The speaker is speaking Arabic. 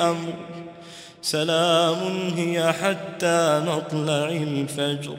أمر سلام هي حتى مطلع الفجر.